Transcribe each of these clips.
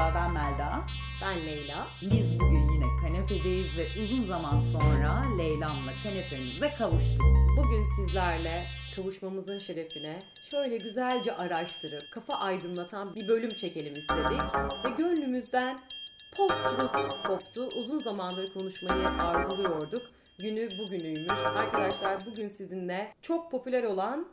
Merhaba ben Melda. Ben Leyla. Biz bugün yine kanepedeyiz ve uzun zaman sonra Leyla'mla kanepemizde kavuştuk. Bugün sizlerle kavuşmamızın şerefine şöyle güzelce araştırıp kafa aydınlatan bir bölüm çekelim istedik. Ve gönlümüzden post-truth koptu. Uzun zamandır konuşmayı arzuluyorduk. Günü bugünüymüş. Arkadaşlar bugün sizinle çok popüler olan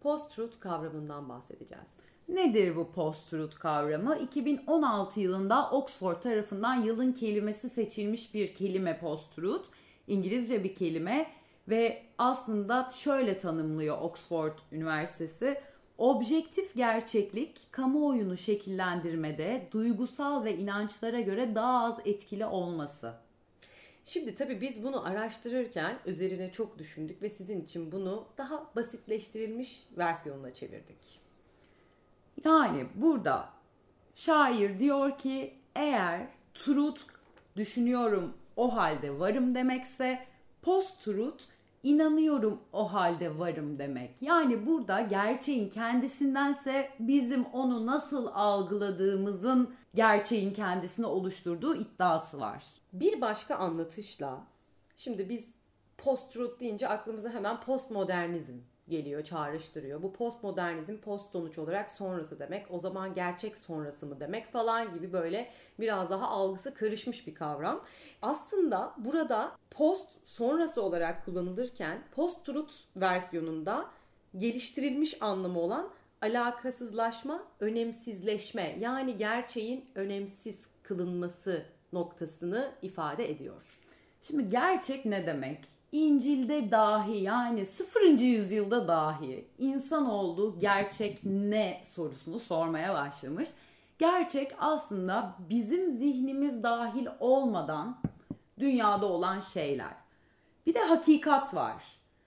post-truth kavramından bahsedeceğiz. Nedir bu post-truth kavramı? 2016 yılında Oxford tarafından yılın kelimesi seçilmiş bir kelime post-truth. İngilizce bir kelime ve aslında şöyle tanımlıyor Oxford Üniversitesi. Objektif gerçeklik kamuoyunu şekillendirmede duygusal ve inançlara göre daha az etkili olması. Şimdi tabii biz bunu araştırırken üzerine çok düşündük ve sizin için bunu daha basitleştirilmiş versiyonuna çevirdik. Yani burada şair diyor ki eğer truth düşünüyorum o halde varım demekse post truth inanıyorum o halde varım demek. Yani burada gerçeğin kendisindense bizim onu nasıl algıladığımızın gerçeğin kendisini oluşturduğu iddiası var. Bir başka anlatışla şimdi biz post truth deyince aklımıza hemen postmodernizm geliyor, çağrıştırıyor. Bu postmodernizm post sonuç olarak sonrası demek. O zaman gerçek sonrası mı demek falan gibi böyle biraz daha algısı karışmış bir kavram. Aslında burada post sonrası olarak kullanılırken post truth versiyonunda geliştirilmiş anlamı olan alakasızlaşma, önemsizleşme yani gerçeğin önemsiz kılınması noktasını ifade ediyor. Şimdi gerçek ne demek? İncil'de dahi yani 0. yüzyılda dahi insanoğlu gerçek ne sorusunu sormaya başlamış. Gerçek aslında bizim zihnimiz dahil olmadan dünyada olan şeyler. Bir de hakikat var.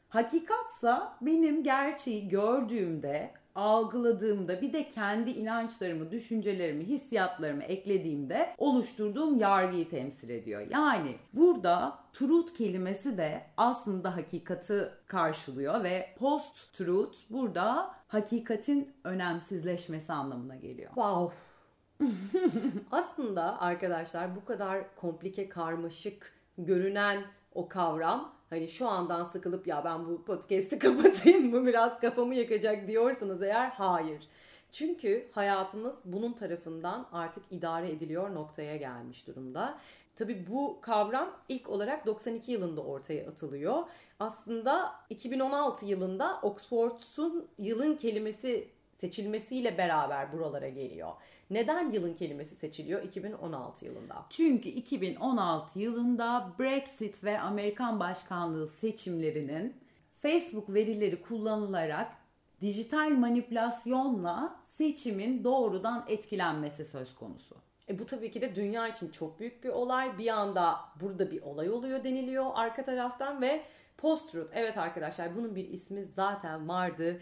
Hakikatsa benim gerçeği gördüğümde algıladığımda bir de kendi inançlarımı, düşüncelerimi, hissiyatlarımı eklediğimde oluşturduğum yargıyı temsil ediyor. Yani burada truth kelimesi de aslında hakikati karşılıyor ve post truth burada hakikatin önemsizleşmesi anlamına geliyor. Wow. aslında arkadaşlar bu kadar komplike, karmaşık görünen o kavram hani şu andan sıkılıp ya ben bu podcast'i kapatayım mı biraz kafamı yakacak diyorsanız eğer hayır. Çünkü hayatımız bunun tarafından artık idare ediliyor noktaya gelmiş durumda. Tabi bu kavram ilk olarak 92 yılında ortaya atılıyor. Aslında 2016 yılında Oxford'un yılın kelimesi seçilmesiyle beraber buralara geliyor. Neden yılın kelimesi seçiliyor 2016 yılında? Çünkü 2016 yılında Brexit ve Amerikan başkanlığı seçimlerinin Facebook verileri kullanılarak dijital manipülasyonla seçimin doğrudan etkilenmesi söz konusu. E bu tabii ki de dünya için çok büyük bir olay. Bir anda burada bir olay oluyor deniliyor arka taraftan ve post-truth. Evet arkadaşlar bunun bir ismi zaten vardı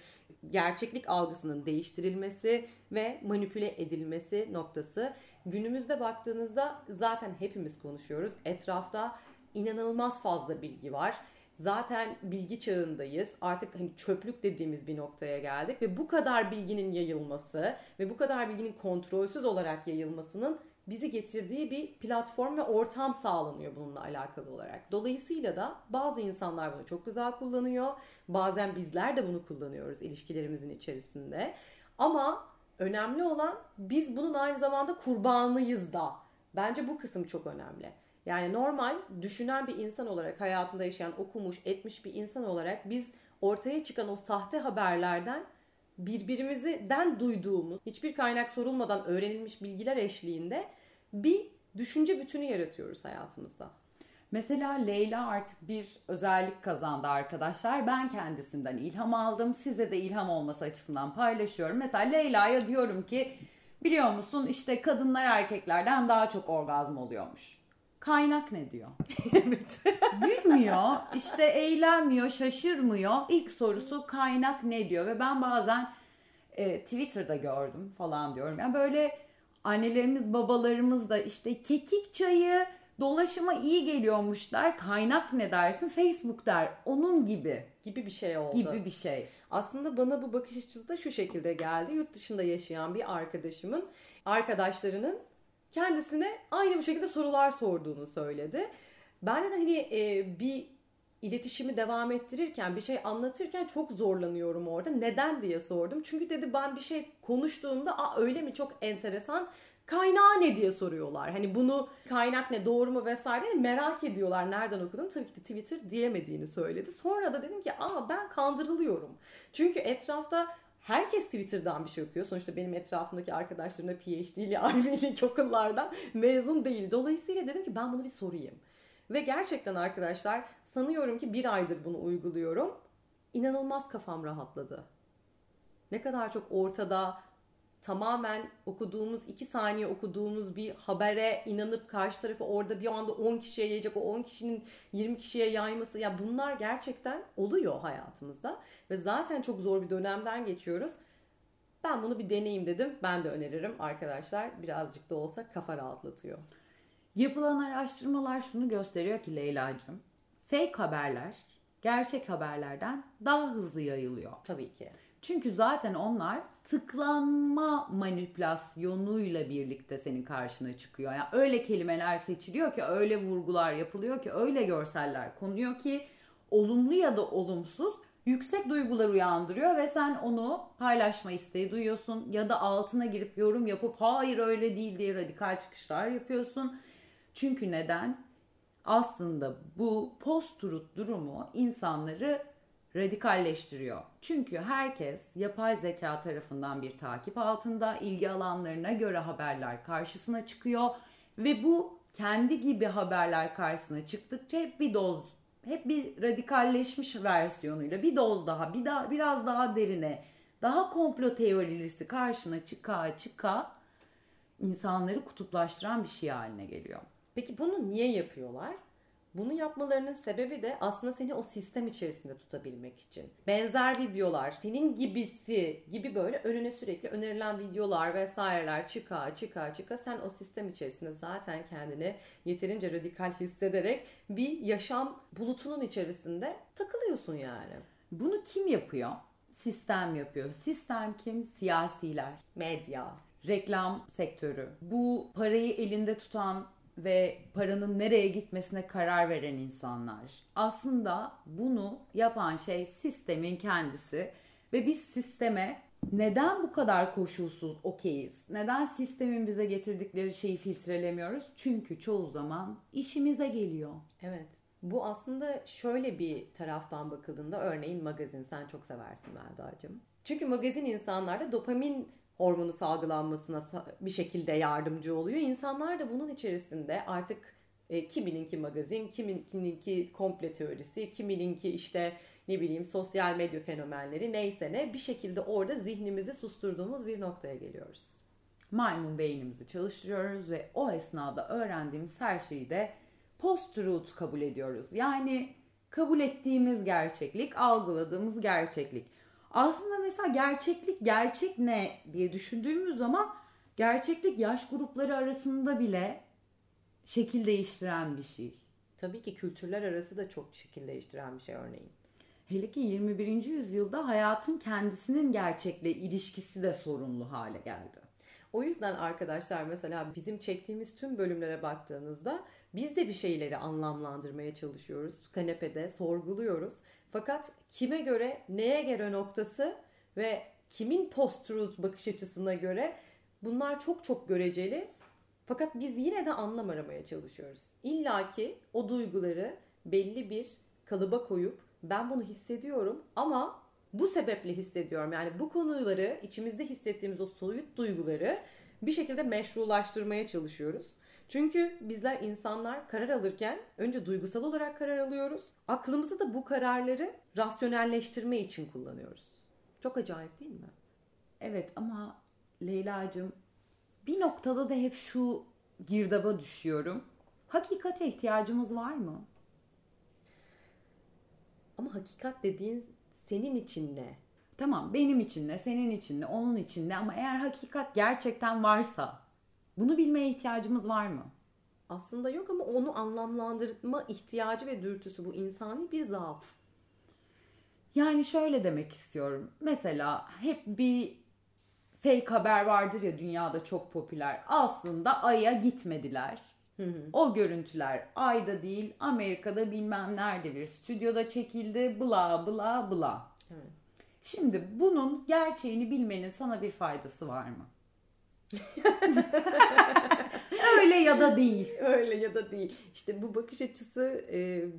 gerçeklik algısının değiştirilmesi ve manipüle edilmesi noktası. Günümüzde baktığınızda zaten hepimiz konuşuyoruz. Etrafta inanılmaz fazla bilgi var. Zaten bilgi çağındayız. Artık hani çöplük dediğimiz bir noktaya geldik ve bu kadar bilginin yayılması ve bu kadar bilginin kontrolsüz olarak yayılmasının bizi getirdiği bir platform ve ortam sağlanıyor bununla alakalı olarak. Dolayısıyla da bazı insanlar bunu çok güzel kullanıyor. Bazen bizler de bunu kullanıyoruz ilişkilerimizin içerisinde. Ama önemli olan biz bunun aynı zamanda kurbanlıyız da. Bence bu kısım çok önemli. Yani normal düşünen bir insan olarak hayatında yaşayan, okumuş, etmiş bir insan olarak biz ortaya çıkan o sahte haberlerden birbirimizden duyduğumuz, hiçbir kaynak sorulmadan öğrenilmiş bilgiler eşliğinde bir düşünce bütünü yaratıyoruz hayatımızda. Mesela Leyla artık bir özellik kazandı arkadaşlar. Ben kendisinden ilham aldım. Size de ilham olması açısından paylaşıyorum. Mesela Leyla'ya diyorum ki biliyor musun işte kadınlar erkeklerden daha çok orgazm oluyormuş. Kaynak ne diyor? evet. Gülmüyor, işte eğlenmiyor, şaşırmıyor. İlk sorusu kaynak ne diyor? Ve ben bazen e, Twitter'da gördüm falan diyorum. Yani böyle annelerimiz babalarımız da işte kekik çayı dolaşıma iyi geliyormuşlar. Kaynak ne dersin? Facebook der. Onun gibi. Gibi bir şey oldu. Gibi bir şey. Aslında bana bu bakış açısı da şu şekilde geldi. Yurt dışında yaşayan bir arkadaşımın arkadaşlarının kendisine aynı bu şekilde sorular sorduğunu söyledi. Ben de hani e, bir iletişimi devam ettirirken bir şey anlatırken çok zorlanıyorum orada. Neden diye sordum. Çünkü dedi ben bir şey konuştuğumda Aa, öyle mi çok enteresan kaynağı ne diye soruyorlar. Hani bunu kaynak ne doğru mu vesaire merak ediyorlar. Nereden okudun? Tabii ki de Twitter diyemediğini söyledi. Sonra da dedim ki aa ben kandırılıyorum. Çünkü etrafta herkes Twitter'dan bir şey okuyor. Sonuçta benim etrafımdaki arkadaşlarım da PhD'li, Ivy League okullardan mezun değil. Dolayısıyla dedim ki ben bunu bir sorayım. Ve gerçekten arkadaşlar sanıyorum ki bir aydır bunu uyguluyorum. İnanılmaz kafam rahatladı. Ne kadar çok ortada tamamen okuduğumuz, iki saniye okuduğumuz bir habere inanıp karşı tarafı orada bir anda 10 kişiye yayacak, o 10 kişinin 20 kişiye yayması. Ya bunlar gerçekten oluyor hayatımızda. Ve zaten çok zor bir dönemden geçiyoruz. Ben bunu bir deneyim dedim. Ben de öneririm arkadaşlar. Birazcık da olsa kafa rahatlatıyor. Yapılan araştırmalar şunu gösteriyor ki Leyla'cığım. Fake haberler gerçek haberlerden daha hızlı yayılıyor. Tabii ki. Çünkü zaten onlar tıklanma manipülasyonuyla birlikte senin karşına çıkıyor. Yani öyle kelimeler seçiliyor ki, öyle vurgular yapılıyor ki, öyle görseller konuyor ki olumlu ya da olumsuz yüksek duygular uyandırıyor ve sen onu paylaşma isteği duyuyorsun ya da altına girip yorum yapıp hayır öyle değil diye radikal çıkışlar yapıyorsun. Çünkü neden? Aslında bu post-truth durumu insanları radikalleştiriyor. Çünkü herkes yapay zeka tarafından bir takip altında ilgi alanlarına göre haberler karşısına çıkıyor ve bu kendi gibi haberler karşısına çıktıkça hep bir doz hep bir radikalleşmiş versiyonuyla bir doz daha bir daha biraz daha derine daha komplo teorilisi karşına çıka çıka insanları kutuplaştıran bir şey haline geliyor. Peki bunu niye yapıyorlar? Bunu yapmalarının sebebi de aslında seni o sistem içerisinde tutabilmek için. Benzer videolar, senin gibisi gibi böyle önüne sürekli önerilen videolar vesaireler çıka çıka çıka sen o sistem içerisinde zaten kendini yeterince radikal hissederek bir yaşam bulutunun içerisinde takılıyorsun yani. Bunu kim yapıyor? Sistem yapıyor. Sistem kim? Siyasiler. Medya. Reklam sektörü. Bu parayı elinde tutan ve paranın nereye gitmesine karar veren insanlar. Aslında bunu yapan şey sistemin kendisi ve biz sisteme neden bu kadar koşulsuz okeyiz? Neden sistemin bize getirdikleri şeyi filtrelemiyoruz? Çünkü çoğu zaman işimize geliyor. Evet. Bu aslında şöyle bir taraftan bakıldığında örneğin magazin sen çok seversin Melda'cığım. Çünkü magazin insanlarda dopamin hormonu salgılanmasına bir şekilde yardımcı oluyor. İnsanlar da bunun içerisinde artık e, kimininki magazin, kimininki komple teorisi, kimininki işte ne bileyim sosyal medya fenomenleri neyse ne bir şekilde orada zihnimizi susturduğumuz bir noktaya geliyoruz. Maymun beynimizi çalıştırıyoruz ve o esnada öğrendiğimiz her şeyi de post-truth kabul ediyoruz. Yani kabul ettiğimiz gerçeklik, algıladığımız gerçeklik. Aslında mesela gerçeklik gerçek ne diye düşündüğümüz zaman gerçeklik yaş grupları arasında bile şekil değiştiren bir şey. Tabii ki kültürler arası da çok şekil değiştiren bir şey örneğin. Hele ki 21. yüzyılda hayatın kendisinin gerçekle ilişkisi de sorunlu hale geldi. O yüzden arkadaşlar mesela bizim çektiğimiz tüm bölümlere baktığınızda biz de bir şeyleri anlamlandırmaya çalışıyoruz. Kanepede sorguluyoruz. Fakat kime göre, neye göre noktası ve kimin post-truth bakış açısına göre bunlar çok çok göreceli. Fakat biz yine de anlam aramaya çalışıyoruz. İlla ki o duyguları belli bir kalıba koyup ben bunu hissediyorum ama bu sebeple hissediyorum. Yani bu konuları içimizde hissettiğimiz o soyut duyguları bir şekilde meşrulaştırmaya çalışıyoruz. Çünkü bizler insanlar karar alırken önce duygusal olarak karar alıyoruz. Aklımızı da bu kararları rasyonelleştirme için kullanıyoruz. Çok acayip değil mi? Evet ama Leyla'cığım bir noktada da hep şu girdaba düşüyorum. Hakikate ihtiyacımız var mı? Ama hakikat dediğin senin için ne? Tamam benim için ne, senin için ne, onun için ne ama eğer hakikat gerçekten varsa bunu bilmeye ihtiyacımız var mı? Aslında yok ama onu anlamlandırma ihtiyacı ve dürtüsü bu insani bir zaaf. Yani şöyle demek istiyorum. Mesela hep bir fake haber vardır ya dünyada çok popüler. Aslında Ay'a gitmediler. O görüntüler Ay'da değil Amerika'da bilmem nerede bir stüdyoda çekildi bla bla bla. Şimdi bunun gerçeğini bilmenin sana bir faydası var mı? Öyle ya da değil. Öyle ya da değil. İşte bu bakış açısı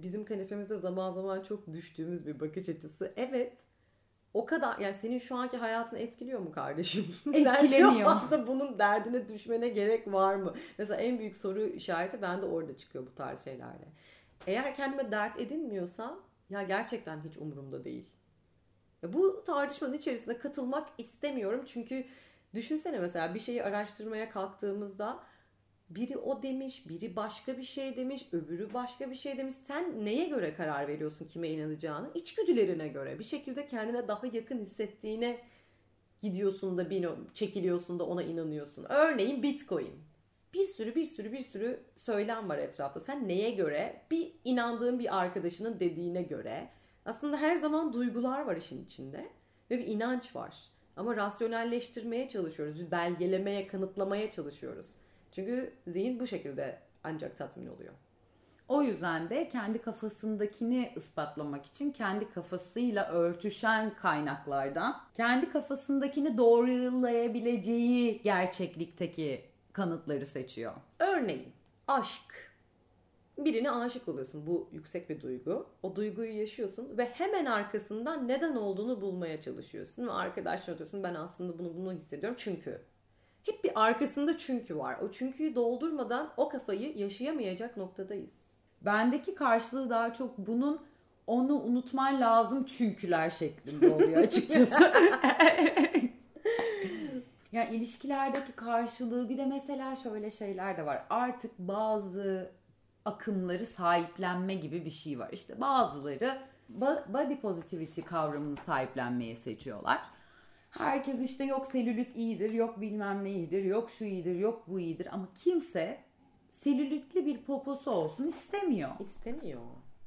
bizim kanepemizde zaman zaman çok düştüğümüz bir bakış açısı. Evet. O kadar yani senin şu anki hayatını etkiliyor mu kardeşim? Sen Etkilemiyor. şu anda bunun derdine düşmene gerek var mı? Mesela en büyük soru işareti bende orada çıkıyor bu tarz şeylerle. Eğer kendime dert edinmiyorsam ya gerçekten hiç umurumda değil. Ya bu tartışmanın içerisinde katılmak istemiyorum çünkü düşünsene mesela bir şeyi araştırmaya kalktığımızda biri o demiş, biri başka bir şey demiş, öbürü başka bir şey demiş. Sen neye göre karar veriyorsun kime inanacağını? İçgüdülerine göre. Bir şekilde kendine daha yakın hissettiğine gidiyorsun da bir çekiliyorsun da ona inanıyorsun. Örneğin Bitcoin. Bir sürü bir sürü bir sürü söylem var etrafta. Sen neye göre? Bir inandığın bir arkadaşının dediğine göre. Aslında her zaman duygular var işin içinde ve bir inanç var. Ama rasyonelleştirmeye çalışıyoruz. Bir belgelemeye, kanıtlamaya çalışıyoruz. Çünkü zihin bu şekilde ancak tatmin oluyor. O yüzden de kendi kafasındakini ispatlamak için kendi kafasıyla örtüşen kaynaklardan kendi kafasındakini doğrulayabileceği gerçeklikteki kanıtları seçiyor. Örneğin aşk. Birine aşık oluyorsun. Bu yüksek bir duygu. O duyguyu yaşıyorsun ve hemen arkasından neden olduğunu bulmaya çalışıyorsun. Ve arkadaşlar diyorsun ben aslında bunu bunu hissediyorum çünkü. Hep bir arkasında çünkü var. O çünküyü doldurmadan o kafayı yaşayamayacak noktadayız. Bendeki karşılığı daha çok bunun onu unutman lazım çünküler şeklinde oluyor açıkçası. yani ilişkilerdeki karşılığı bir de mesela şöyle şeyler de var. Artık bazı akımları sahiplenme gibi bir şey var. İşte bazıları body positivity kavramını sahiplenmeye seçiyorlar. Herkes işte yok selülit iyidir, yok bilmem ne iyidir, yok şu iyidir, yok bu iyidir ama kimse selülitli bir poposu olsun istemiyor. İstemiyor.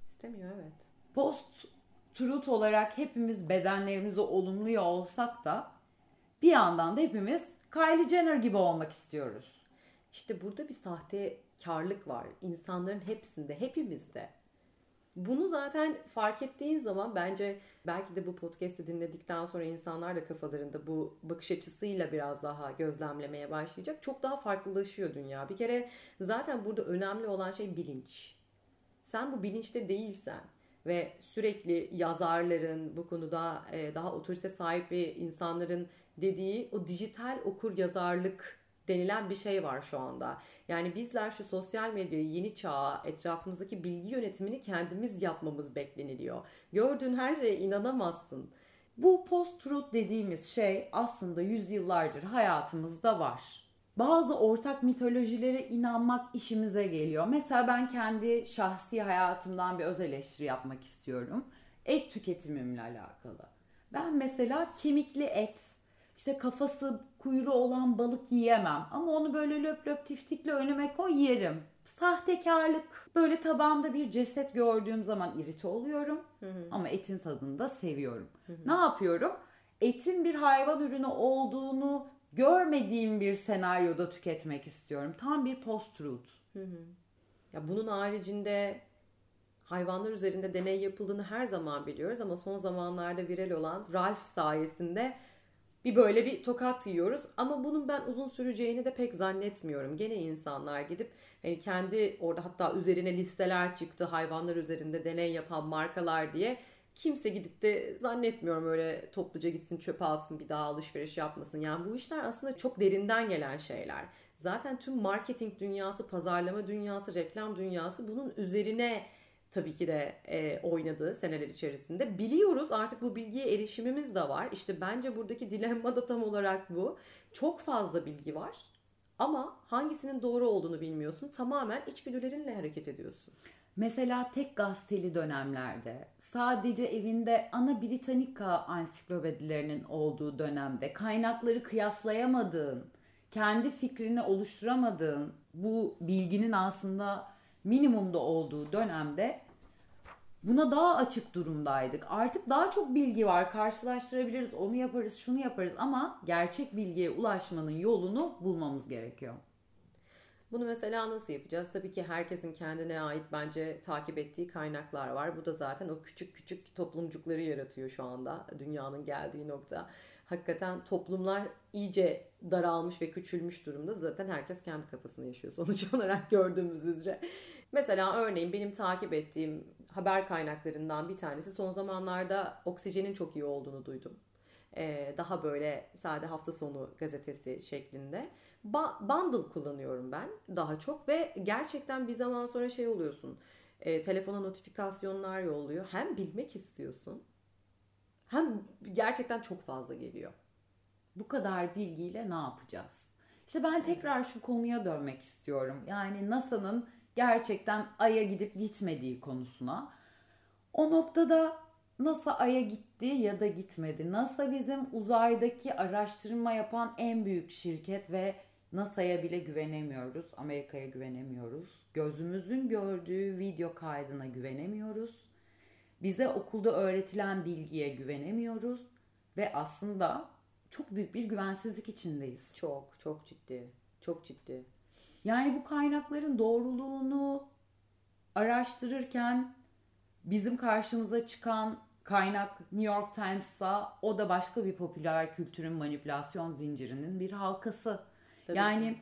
İstemiyor evet. Post truth olarak hepimiz bedenlerimizi olumluyor olsak da bir yandan da hepimiz Kylie Jenner gibi olmak istiyoruz. İşte burada bir sahtekarlık var. İnsanların hepsinde, hepimizde. Bunu zaten fark ettiğin zaman bence belki de bu podcast'i dinledikten sonra insanlar da kafalarında bu bakış açısıyla biraz daha gözlemlemeye başlayacak. Çok daha farklılaşıyor dünya. Bir kere zaten burada önemli olan şey bilinç. Sen bu bilinçte değilsen ve sürekli yazarların bu konuda e, daha otorite sahibi insanların dediği o dijital okur yazarlık denilen bir şey var şu anda. Yani bizler şu sosyal medyayı, yeni çağa, etrafımızdaki bilgi yönetimini kendimiz yapmamız bekleniliyor. Gördüğün her şeye inanamazsın. Bu post-truth dediğimiz şey aslında yüzyıllardır hayatımızda var. Bazı ortak mitolojilere inanmak işimize geliyor. Mesela ben kendi şahsi hayatımdan bir öz eleştiri yapmak istiyorum. Et tüketimimle alakalı. Ben mesela kemikli et, işte kafası kuyruğu olan balık yiyemem. Ama onu böyle löp löp tiftikle önüme koy yerim. Sahtekarlık. Böyle tabağımda bir ceset gördüğüm zaman irite oluyorum. Hı hı. Ama etin tadını da seviyorum. Hı hı. Ne yapıyorum? Etin bir hayvan ürünü olduğunu görmediğim bir senaryoda tüketmek istiyorum. Tam bir post-truth. Ya bunun haricinde hayvanlar üzerinde deney yapıldığını her zaman biliyoruz ama son zamanlarda viral olan Ralph sayesinde bir böyle bir tokat yiyoruz ama bunun ben uzun süreceğini de pek zannetmiyorum. Gene insanlar gidip hani kendi orada hatta üzerine listeler çıktı hayvanlar üzerinde deney yapan markalar diye kimse gidip de zannetmiyorum öyle topluca gitsin çöpe atsın bir daha alışveriş yapmasın. Yani bu işler aslında çok derinden gelen şeyler. Zaten tüm marketing dünyası, pazarlama dünyası, reklam dünyası bunun üzerine tabii ki de e, oynadığı seneler içerisinde. Biliyoruz artık bu bilgiye erişimimiz de var. İşte bence buradaki dilemma da tam olarak bu. Çok fazla bilgi var ama hangisinin doğru olduğunu bilmiyorsun. Tamamen içgüdülerinle hareket ediyorsun. Mesela tek gazeteli dönemlerde sadece evinde ana Britannica ansiklopedilerinin olduğu dönemde kaynakları kıyaslayamadığın, kendi fikrini oluşturamadığın bu bilginin aslında minimumda olduğu dönemde buna daha açık durumdaydık. Artık daha çok bilgi var. Karşılaştırabiliriz, onu yaparız, şunu yaparız ama gerçek bilgiye ulaşmanın yolunu bulmamız gerekiyor. Bunu mesela nasıl yapacağız? Tabii ki herkesin kendine ait bence takip ettiği kaynaklar var. Bu da zaten o küçük küçük toplumcukları yaratıyor şu anda dünyanın geldiği nokta. Hakikaten toplumlar iyice daralmış ve küçülmüş durumda. Zaten herkes kendi kafasını yaşıyor sonuç olarak gördüğümüz üzere. Mesela örneğin benim takip ettiğim haber kaynaklarından bir tanesi son zamanlarda oksijenin çok iyi olduğunu duydum. Ee, daha böyle sade hafta sonu gazetesi şeklinde. Ba- bundle kullanıyorum ben daha çok ve gerçekten bir zaman sonra şey oluyorsun. E, telefona notifikasyonlar yolluyor. Hem bilmek istiyorsun hem gerçekten çok fazla geliyor. Bu kadar bilgiyle ne yapacağız? İşte ben tekrar şu konuya dönmek istiyorum. Yani NASA'nın gerçekten Ay'a gidip gitmediği konusuna. O noktada NASA Ay'a gitti ya da gitmedi. NASA bizim uzaydaki araştırma yapan en büyük şirket ve NASA'ya bile güvenemiyoruz. Amerika'ya güvenemiyoruz. Gözümüzün gördüğü video kaydına güvenemiyoruz. Bize okulda öğretilen bilgiye güvenemiyoruz ve aslında çok büyük bir güvensizlik içindeyiz. Çok çok ciddi. Çok ciddi. Yani bu kaynakların doğruluğunu araştırırken bizim karşımıza çıkan kaynak New York Times'sa o da başka bir popüler kültürün manipülasyon zincirinin bir halkası. Tabii yani ki.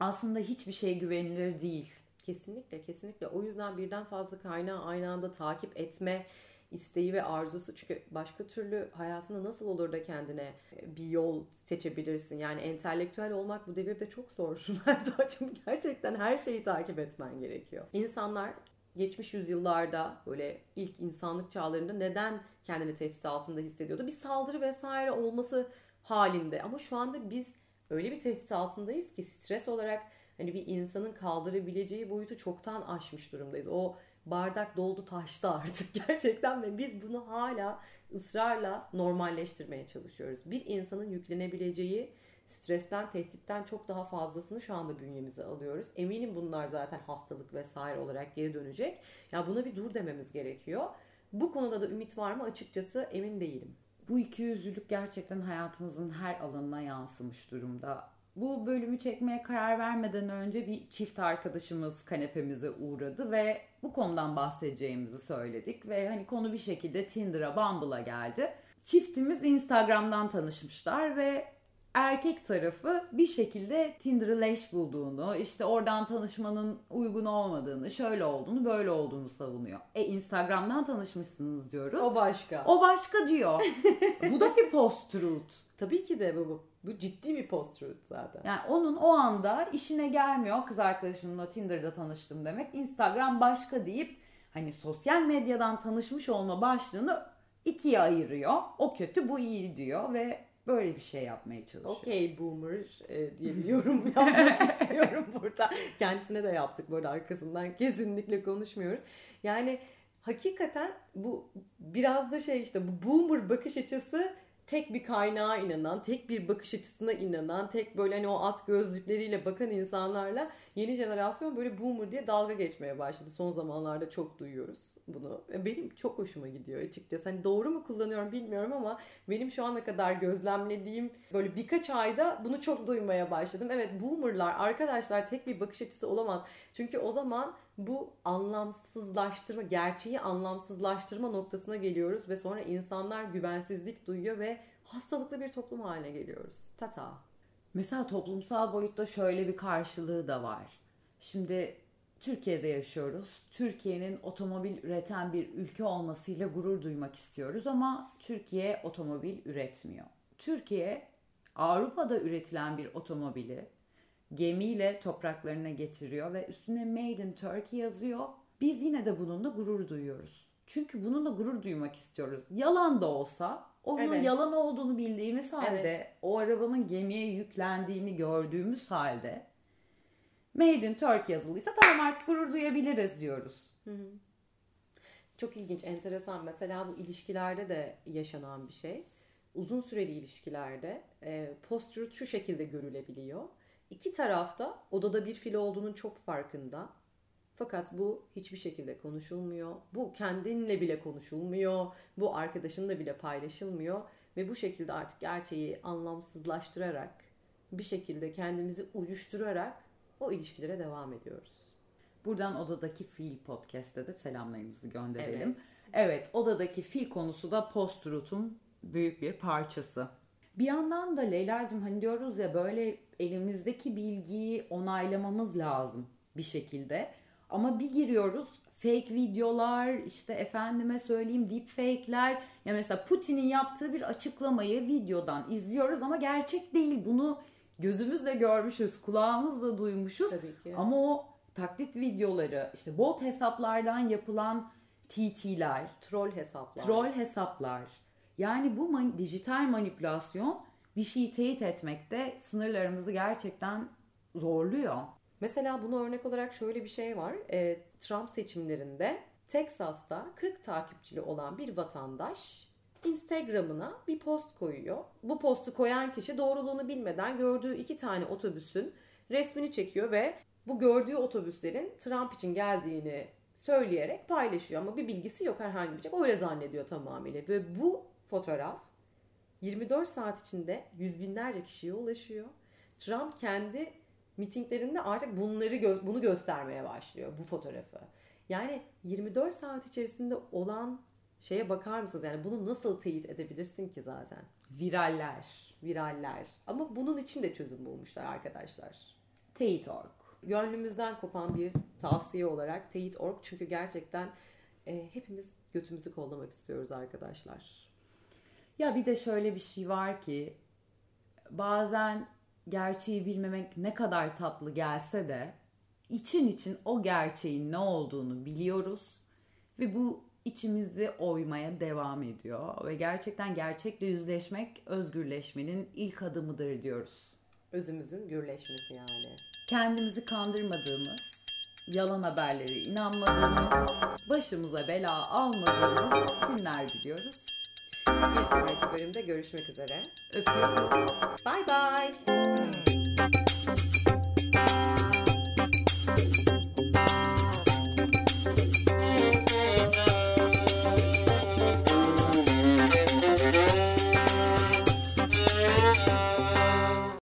aslında hiçbir şey güvenilir değil. Kesinlikle kesinlikle. O yüzden birden fazla kaynağı aynı anda takip etme isteği ve arzusu. Çünkü başka türlü hayatında nasıl olur da kendine bir yol seçebilirsin? Yani entelektüel olmak bu devirde çok zor. Çünkü gerçekten her şeyi takip etmen gerekiyor. İnsanlar geçmiş yüzyıllarda böyle ilk insanlık çağlarında neden kendini tehdit altında hissediyordu? Bir saldırı vesaire olması halinde. Ama şu anda biz öyle bir tehdit altındayız ki stres olarak hani bir insanın kaldırabileceği boyutu çoktan aşmış durumdayız. O bardak doldu taştı artık gerçekten ve biz bunu hala ısrarla normalleştirmeye çalışıyoruz. Bir insanın yüklenebileceği stresten, tehditten çok daha fazlasını şu anda bünyemize alıyoruz. Eminim bunlar zaten hastalık vesaire olarak geri dönecek. Ya buna bir dur dememiz gerekiyor. Bu konuda da ümit var mı açıkçası emin değilim. Bu iki yüzlülük gerçekten hayatımızın her alanına yansımış durumda. Bu bölümü çekmeye karar vermeden önce bir çift arkadaşımız kanepemize uğradı ve bu konudan bahsedeceğimizi söyledik ve hani konu bir şekilde Tinder'a, Bumble'a geldi. Çiftimiz Instagram'dan tanışmışlar ve erkek tarafı bir şekilde Tinder'ı leş bulduğunu, işte oradan tanışmanın uygun olmadığını, şöyle olduğunu, böyle olduğunu savunuyor. E Instagram'dan tanışmışsınız diyoruz. O başka. O başka diyor. bu da bir post-truth. Tabii ki de bu, bu. Ciddi bir post-truth zaten. Yani onun o anda işine gelmiyor kız arkadaşımla Tinder'da tanıştım demek. Instagram başka deyip hani sosyal medyadan tanışmış olma başlığını ikiye ayırıyor. O kötü bu iyi diyor ve böyle bir şey yapmaya çalışıyor. Okey boomer e, diye bir yorum yapmak istiyorum burada. Kendisine de yaptık böyle arkasından kesinlikle konuşmuyoruz. Yani hakikaten bu biraz da şey işte bu boomer bakış açısı tek bir kaynağa inanan, tek bir bakış açısına inanan, tek böyle hani o at gözlükleriyle bakan insanlarla yeni jenerasyon böyle boomer diye dalga geçmeye başladı. Son zamanlarda çok duyuyoruz bunu. Benim çok hoşuma gidiyor açıkçası. Hani doğru mu kullanıyorum bilmiyorum ama benim şu ana kadar gözlemlediğim böyle birkaç ayda bunu çok duymaya başladım. Evet boomerlar arkadaşlar tek bir bakış açısı olamaz. Çünkü o zaman bu anlamsızlaştırma, gerçeği anlamsızlaştırma noktasına geliyoruz ve sonra insanlar güvensizlik duyuyor ve hastalıklı bir toplum haline geliyoruz. Tata. Mesela toplumsal boyutta şöyle bir karşılığı da var. Şimdi Türkiye'de yaşıyoruz. Türkiye'nin otomobil üreten bir ülke olmasıyla gurur duymak istiyoruz ama Türkiye otomobil üretmiyor. Türkiye Avrupa'da üretilen bir otomobili gemiyle topraklarına getiriyor ve üstüne Made in Turkey yazıyor. Biz yine de bununla gurur duyuyoruz. Çünkü bununla gurur duymak istiyoruz. Yalan da olsa onun evet. yalan olduğunu bildiğimiz halde, evet. o arabanın gemiye yüklendiğini gördüğümüz halde Made in Turkey yazılıysa tamam artık gurur duyabiliriz diyoruz. Çok ilginç, enteresan. Mesela bu ilişkilerde de yaşanan bir şey. Uzun süreli ilişkilerde e, şu şekilde görülebiliyor. İki tarafta odada bir fil olduğunun çok farkında. Fakat bu hiçbir şekilde konuşulmuyor. Bu kendinle bile konuşulmuyor. Bu arkadaşınla bile paylaşılmıyor. Ve bu şekilde artık gerçeği anlamsızlaştırarak, bir şekilde kendimizi uyuşturarak o ilişkilere devam ediyoruz. Buradan Odadaki Fil podcast'te de selamlarımızı gönderelim. Evet. evet, Odadaki Fil konusu da post-truth'un büyük bir parçası. Bir yandan da Leyla'cığım hani diyoruz ya böyle elimizdeki bilgiyi onaylamamız lazım bir şekilde. Ama bir giriyoruz fake videolar işte efendime söyleyeyim deep fake'ler ya mesela Putin'in yaptığı bir açıklamayı videodan izliyoruz ama gerçek değil bunu gözümüzle görmüşüz kulağımızla duymuşuz Tabii ki. ama o taklit videoları işte bot hesaplardan yapılan TT'ler troll hesaplar troll hesaplar yani bu man- dijital manipülasyon bir şeyi teyit etmekte sınırlarımızı gerçekten zorluyor. Mesela bunu örnek olarak şöyle bir şey var. E, Trump seçimlerinde Texas'ta 40 takipçili olan bir vatandaş Instagram'ına bir post koyuyor. Bu postu koyan kişi doğruluğunu bilmeden gördüğü iki tane otobüsün resmini çekiyor ve bu gördüğü otobüslerin Trump için geldiğini söyleyerek paylaşıyor ama bir bilgisi yok herhangi bir şey. Öyle zannediyor tamamıyla ve bu fotoğraf 24 saat içinde yüz binlerce kişiye ulaşıyor. Trump kendi mitinglerinde artık bunları gö- bunu göstermeye başlıyor bu fotoğrafı. Yani 24 saat içerisinde olan şeye bakar mısınız? Yani bunu nasıl teyit edebilirsin ki zaten? Viraller. Viraller. Ama bunun için de çözüm bulmuşlar arkadaşlar. Teyit.org. Gönlümüzden kopan bir tavsiye olarak Teyit.org çünkü gerçekten e, hepimiz götümüzü kollamak istiyoruz arkadaşlar. Ya bir de şöyle bir şey var ki bazen gerçeği bilmemek ne kadar tatlı gelse de için için o gerçeğin ne olduğunu biliyoruz ve bu içimizi oymaya devam ediyor ve gerçekten gerçekle yüzleşmek özgürleşmenin ilk adımıdır diyoruz. Özümüzün gürleşmesi yani. Kendimizi kandırmadığımız, yalan haberleri inanmadığımız, başımıza bela almadığımız günler diliyoruz. Bir sonraki bölümde görüşmek üzere. Öpüyorum. Bye bye.